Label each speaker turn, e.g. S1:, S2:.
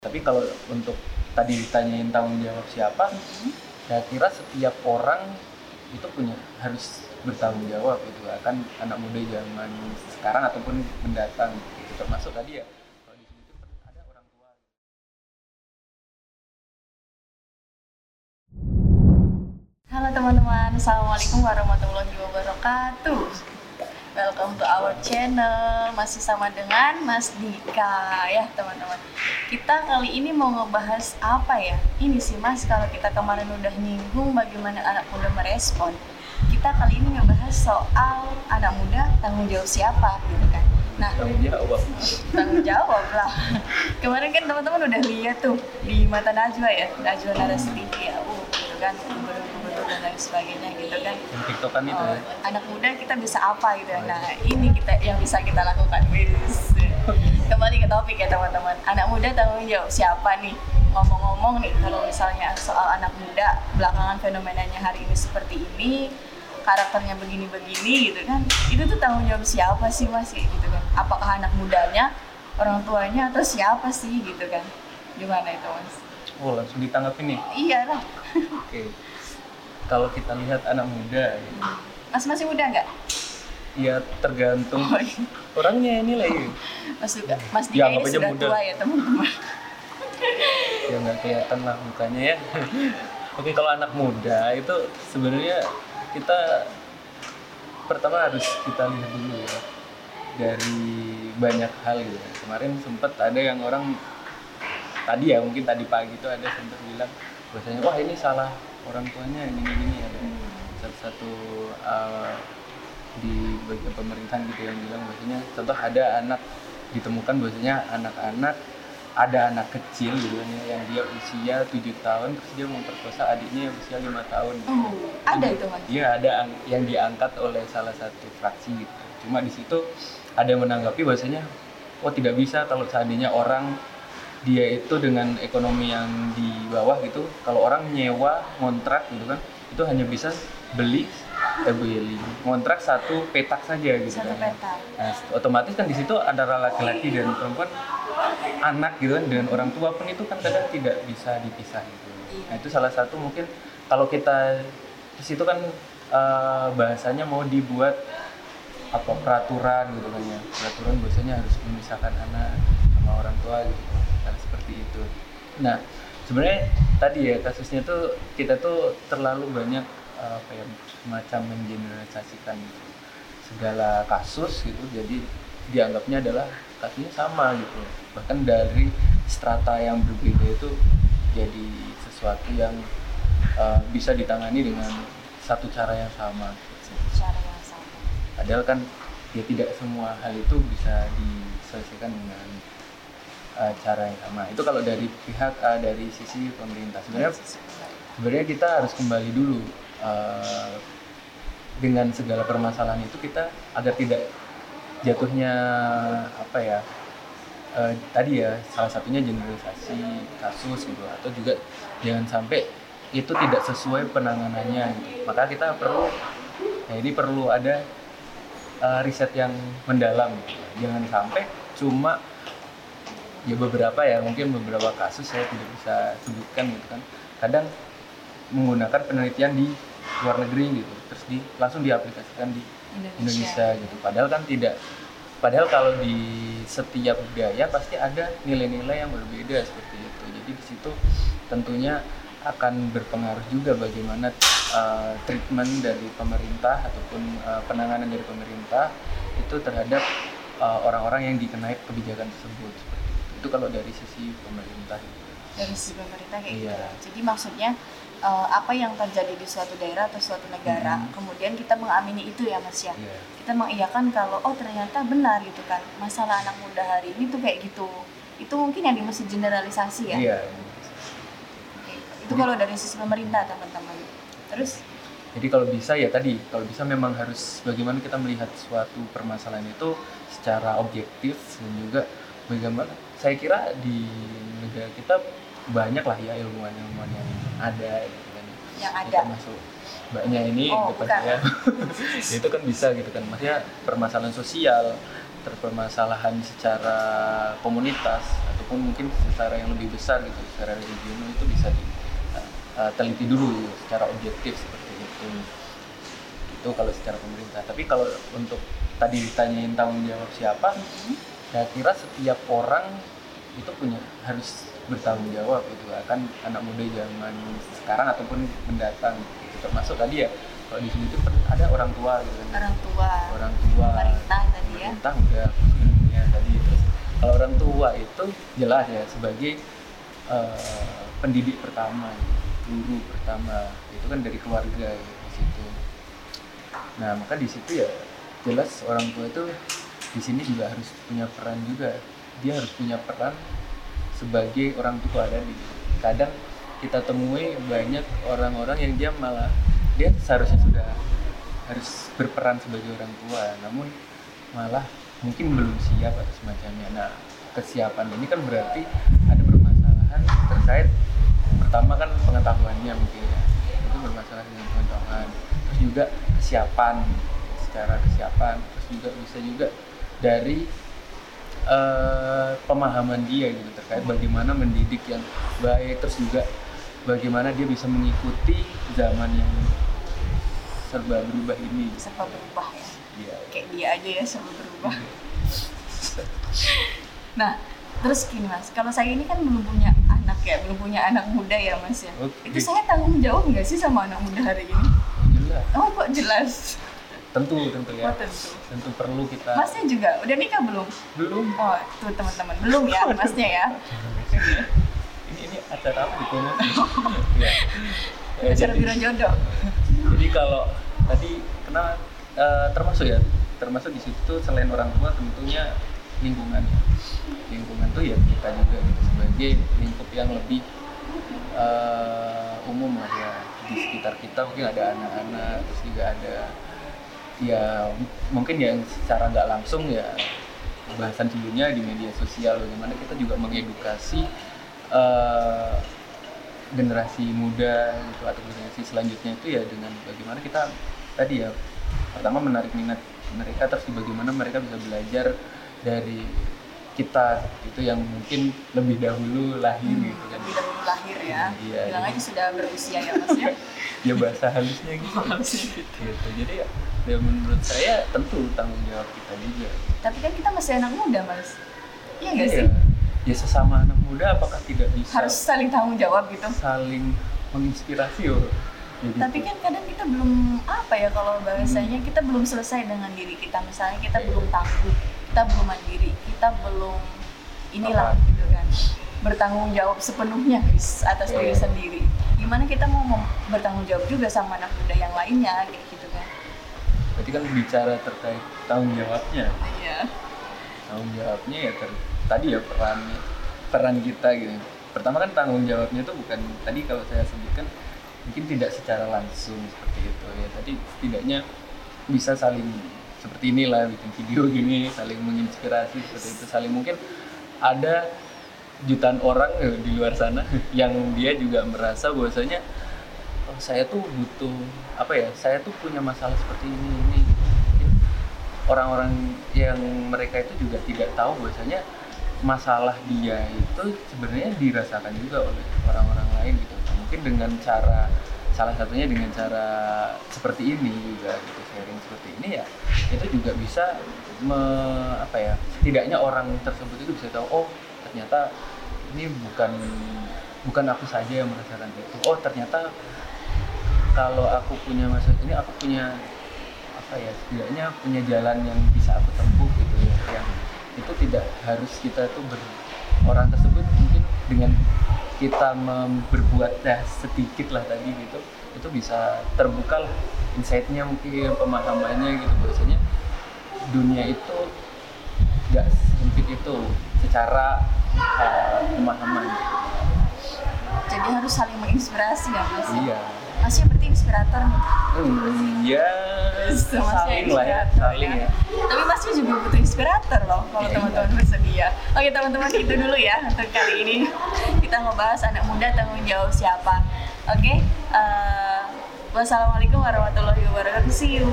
S1: Tapi kalau untuk tadi ditanyain tanggung jawab siapa,
S2: Mhm.
S1: saya kira setiap orang itu punya harus bertanggung jawab itu akan anak muda zaman sekarang ataupun mendatang gitu. termasuk tadi ya kalau di sini tuh ada orang tua
S2: Halo teman-teman, Assalamualaikum warahmatullahi wabarakatuh Welcome to our channel. Masih sama dengan Mas Dika ya teman-teman. Kita kali ini mau ngebahas apa ya? Ini sih mas, kalau kita kemarin udah nyinggung bagaimana anak muda merespon Kita kali ini ngebahas soal anak muda tanggung jawab siapa gitu kan? Nah,
S1: tanggung jawab.
S2: tanggung jawab lah. Kemarin kan teman-teman udah lihat tuh di mata Najwa ya Najwa Narasi TV ya. Uh, gitu kan dan lain sebagainya gitu kan.
S1: Yang tiktokan itu
S2: Oh,
S1: ya?
S2: anak muda kita bisa apa gitu nah ini kita yang bisa kita lakukan. Kembali ke topik ya teman-teman. Anak muda tanggung jawab siapa nih? Ngomong-ngomong nih kalau misalnya soal anak muda belakangan fenomenanya hari ini seperti ini karakternya begini-begini gitu kan itu tuh tanggung jawab siapa sih mas? Gitu kan. Apakah anak mudanya orang tuanya atau siapa sih? Gitu kan. Gimana itu mas?
S1: Oh langsung ditanggapin nih?
S2: Iya lah
S1: oke kalau kita lihat anak muda ya,
S2: mas masih muda nggak
S1: ya tergantung
S2: oh, iya.
S1: orangnya ini lagi
S2: mas juga mas
S1: Ya,
S2: Dika ini sudah
S1: muda.
S2: tua ya teman-teman
S1: ya nggak kelihatan lah mukanya ya oke kalau anak muda itu sebenarnya kita pertama harus kita lihat dulu ya dari banyak hal gitu ya. kemarin sempat ada yang orang tadi ya mungkin tadi pagi itu ada sempat bilang bahwasanya wah ini salah orang tuanya ini ini ini ada satu satu uh, di bagian pemerintahan gitu yang bilang bahwasanya contoh ada anak ditemukan bahwasanya anak-anak ada anak kecil gitu kan ya, yang dia usia tujuh tahun terus dia memperkosa adiknya yang usia lima tahun gitu.
S2: Oh, ada itu mas
S1: Iya ada ang- yang diangkat oleh salah satu fraksi gitu. Cuma di situ ada yang menanggapi bahwasanya oh tidak bisa kalau seandainya orang dia itu dengan ekonomi yang di bawah gitu, kalau orang nyewa kontrak gitu kan, itu hanya bisa beli eh beli kontrak satu petak saja gitu
S2: satu
S1: kan.
S2: peta
S1: Nah, otomatis kan di situ antara laki-laki dan perempuan anak gitu kan dengan orang tua pun itu kan kadang tidak bisa dipisah gitu.
S2: Iya.
S1: Nah, itu salah satu mungkin kalau kita di situ kan eh, bahasanya mau dibuat apa peraturan gitu kan ya. Peraturan biasanya harus memisahkan anak sama orang tua gitu. Seperti itu. Nah, sebenarnya tadi ya kasusnya tuh kita tuh terlalu banyak eh, apa ya semacam mengeneralisasikan gitu segala kasus gitu. Jadi dianggapnya adalah kasusnya sama gitu. Bahkan dari strata yang berbeda itu jadi sesuatu yang uh, bisa ditangani dengan satu cara yang sama.
S2: Cara yang sama.
S1: Padahal kan ya tidak semua hal itu bisa diselesaikan dengan uh, cara yang sama itu kalau dari pihak uh, dari sisi pemerintah sebenarnya sebenarnya kita harus kembali dulu uh, dengan segala permasalahan itu kita agar tidak jatuhnya apa ya eh, tadi ya salah satunya generalisasi kasus gitu atau juga jangan sampai itu tidak sesuai penanganannya gitu. maka kita perlu ya ini perlu ada eh, riset yang mendalam gitu. jangan sampai cuma ya beberapa ya mungkin beberapa kasus saya tidak bisa sebutkan gitu kan. Kadang menggunakan penelitian di luar negeri gitu terus di langsung diaplikasikan di Indonesia. Gitu. Padahal kan tidak padahal kalau di setiap budaya pasti ada nilai-nilai yang berbeda seperti itu. Jadi di situ tentunya akan berpengaruh juga bagaimana uh, treatment dari pemerintah ataupun uh, penanganan dari pemerintah itu terhadap uh, orang-orang yang dikenai kebijakan tersebut. seperti itu. kalau dari sisi pemerintah
S2: dari sisi pemerintah kayak
S1: Iya.
S2: gitu jadi maksudnya eh, apa yang terjadi di suatu daerah atau suatu negara
S1: Mhm.
S2: kemudian kita mengamini itu ya mas ya
S1: Iya.
S2: kita mengiyakan kalau oh ternyata benar gitu kan masalah anak muda hari ini tuh kayak gitu itu mungkin yang dimaksud generalisasi ya
S1: Iya.
S2: Oke. itu kalau dari sisi pemerintah teman-teman terus
S1: Jadi kalau bisa ya tadi, kalau bisa memang harus bagaimana kita melihat suatu permasalahan itu secara objektif dan juga bagaimana saya kira di negara kita banyak lah ya ilmuwan-ilmuwan yang ada gitu kan.
S2: yang
S1: Ya,
S2: ada
S1: termasuk mbaknya ini
S2: Oh,
S1: depan
S2: bukan.
S1: saya. Ya, itu kan bisa gitu kan. Maksudnya permasalahan sosial, terpermasalahan secara komunitas ataupun mungkin secara yang lebih besar gitu secara regional itu bisa diteliti dulu secara objektif seperti itu itu kalau secara pemerintah tapi kalau untuk tadi ditanyain tanggung jawab siapa
S2: Mhm.
S1: Saya kira setiap orang itu punya harus bertanggung jawab itu akan anak muda zaman sekarang ataupun mendatang. Gitu. termasuk tadi ya kalau di sini itu pen- ada orang tua gitu kan.
S2: Orang tua.
S1: Orang tua.
S2: Pemerintah tadi ya.
S1: Pemerintah udah ya tadi. Terus kalau orang tua itu jelas ya sebagai eh, pendidik pertama guru pertama. Itu kan dari keluarga ya, di situ. Nah maka di situ ya jelas orang tua itu di sini juga harus punya peran juga. Dia harus punya peran sebagai orang tua tadi. Kadang kita temui banyak orang-orang yang dia malah dia seharusnya sudah harus berperan sebagai orang tua namun malah mungkin belum siap atau semacamnya. Nah kesiapan ini kan berarti ada permasalahan terkait pertama kan pengetahuannya mungkin ya. Itu bermasalah dengan pengetahuan. Terus juga kesiapan secara kesiapan. Terus juga bisa juga dari eh, pemahaman dia gitu terkait bagaimana mendidik yang baik terus juga bagaimana dia bisa mengikuti zaman yang serba berubah ini.
S2: Serba berubah ya?
S1: Iya.
S2: kayak dia aja ya serba berubah. Nah terus gini mas. Kalau saya ini kan belum punya anak ya belum punya anak muda ya mas ya.
S1: Oke.
S2: itu saya tanggung jawab nggak sih sama anak muda hari ini?
S1: Jelas.
S2: Oh kok jelas
S1: tentu tentu ya.
S2: Oh, tentu.
S1: tentu perlu kita
S2: masnya juga udah nikah belum?
S1: Belum.
S2: Oh tuh teman-teman belum ya masnya ya.
S1: Ini ini acara apa gitu ya. Ya,
S2: acara biro jodoh.
S1: Jadi kalau tadi kena eh, termasuk ya? Termasuk di situ selain orang tua tentunya lingkungan. Lingkungan tuh ya kita juga gitu sebagai lingkup yang lebih eh, umum lah ya. Di sekitar kita mungkin ada anak-anak terus juga ada ya mungkin yang secara nggak langsung ya bahasan sebelumnya di media sosial bagaimana kita juga mengedukasi eh, generasi muda gitu atau generasi selanjutnya itu ya dengan bagaimana kita tadi ya pertama menarik minat mereka terus bagaimana mereka bisa belajar dari kita itu yang mungkin lebih dahulu lahir gitu kan.
S2: lebih dahulu lahir ya.
S1: Iya,
S2: bilang aja sudah berusia ya mas ya.
S1: Ya bahasa halusnya gitu.
S2: Halusnya gitu.
S1: gitu jadi ya, ya menurut saya tentu tanggung jawab kita juga.
S2: Tapi kan kita masih anak muda mas. Iya nggak sih?
S1: Ya, sesama anak muda apakah tidak bisa
S2: harus saling tanggung jawab gitu.
S1: saling menginspirasi yo Jadi,
S2: tapi kan kadang kita belum apa ya kalau bahasanya kita belum selesai dengan diri kita. Misalnya kita
S1: Iya.
S2: belum tangguh kita belum mandiri kita belum inilah
S1: Apa?
S2: gitu kan. Bertanggung jawab sepenuhnya guys atas diri
S1: Iya.
S2: sendiri. Gimana kita mau bertanggung jawab juga sama anak muda yang lainnya kayak gitu kan.
S1: Berarti kan bicara terkait tanggung jawabnya.
S2: Iya.
S1: Tanggung jawabnya ya ter- tadi ya peran peran kita gitu. Pertama kan tanggung jawabnya itu bukan tadi kalau saya sebutkan mungkin tidak secara langsung seperti itu ya. Tadi setidaknya bisa saling seperti inilah bikin video gini saling menginspirasi seperti itu. Saling mungkin ada jutaan orang eh, di luar sana yang dia juga merasa bahwasanya oh, saya tuh butuh apa ya saya tuh punya masalah seperti ini ini. Orang-orang yang mereka itu juga tidak tahu bahwasanya masalah dia itu sebenarnya dirasakan juga oleh orang-orang lain gitu. Mungkin dengan cara salah satunya dengan cara seperti ini juga gitu sharing seperti ini ya itu juga bisa me- apa ya setidaknya orang tersebut itu bisa tahu oh ternyata ini bukan bukan aku saja yang merasakan itu. Oh ternyata kalau aku punya masa ini aku punya apa ya setidaknya punya jalan yang bisa aku tempuh gitu ya yang itu tidak harus kita tuh ber, orang tersebut mungkin dengan kita berbuat ya sedikit lah tadi gitu itu bisa terbuka lah insight-nya mungkin pemahamannya gitu. Bahwasanya dunia itu nggak sempit itu secara uh, pemahaman.
S2: Jadi harus saling menginspirasi ya mas?
S1: Iya.
S2: Masnya berarti inspirator. Nih
S1: Hmm, ya
S2: Masnya
S1: saling lah ya
S2: inspirator
S1: saling ya.
S2: Tapi masnya juga butuh inspirator loh kalau
S1: Iya,
S2: teman-teman bersedia. Oke teman-teman itu dulu ya untuk kali ini kita ngebahas anak muda tanggung jawab siapa. Oke, eh, wassalamualaikum warahmatullahi wabarakatuh. See you.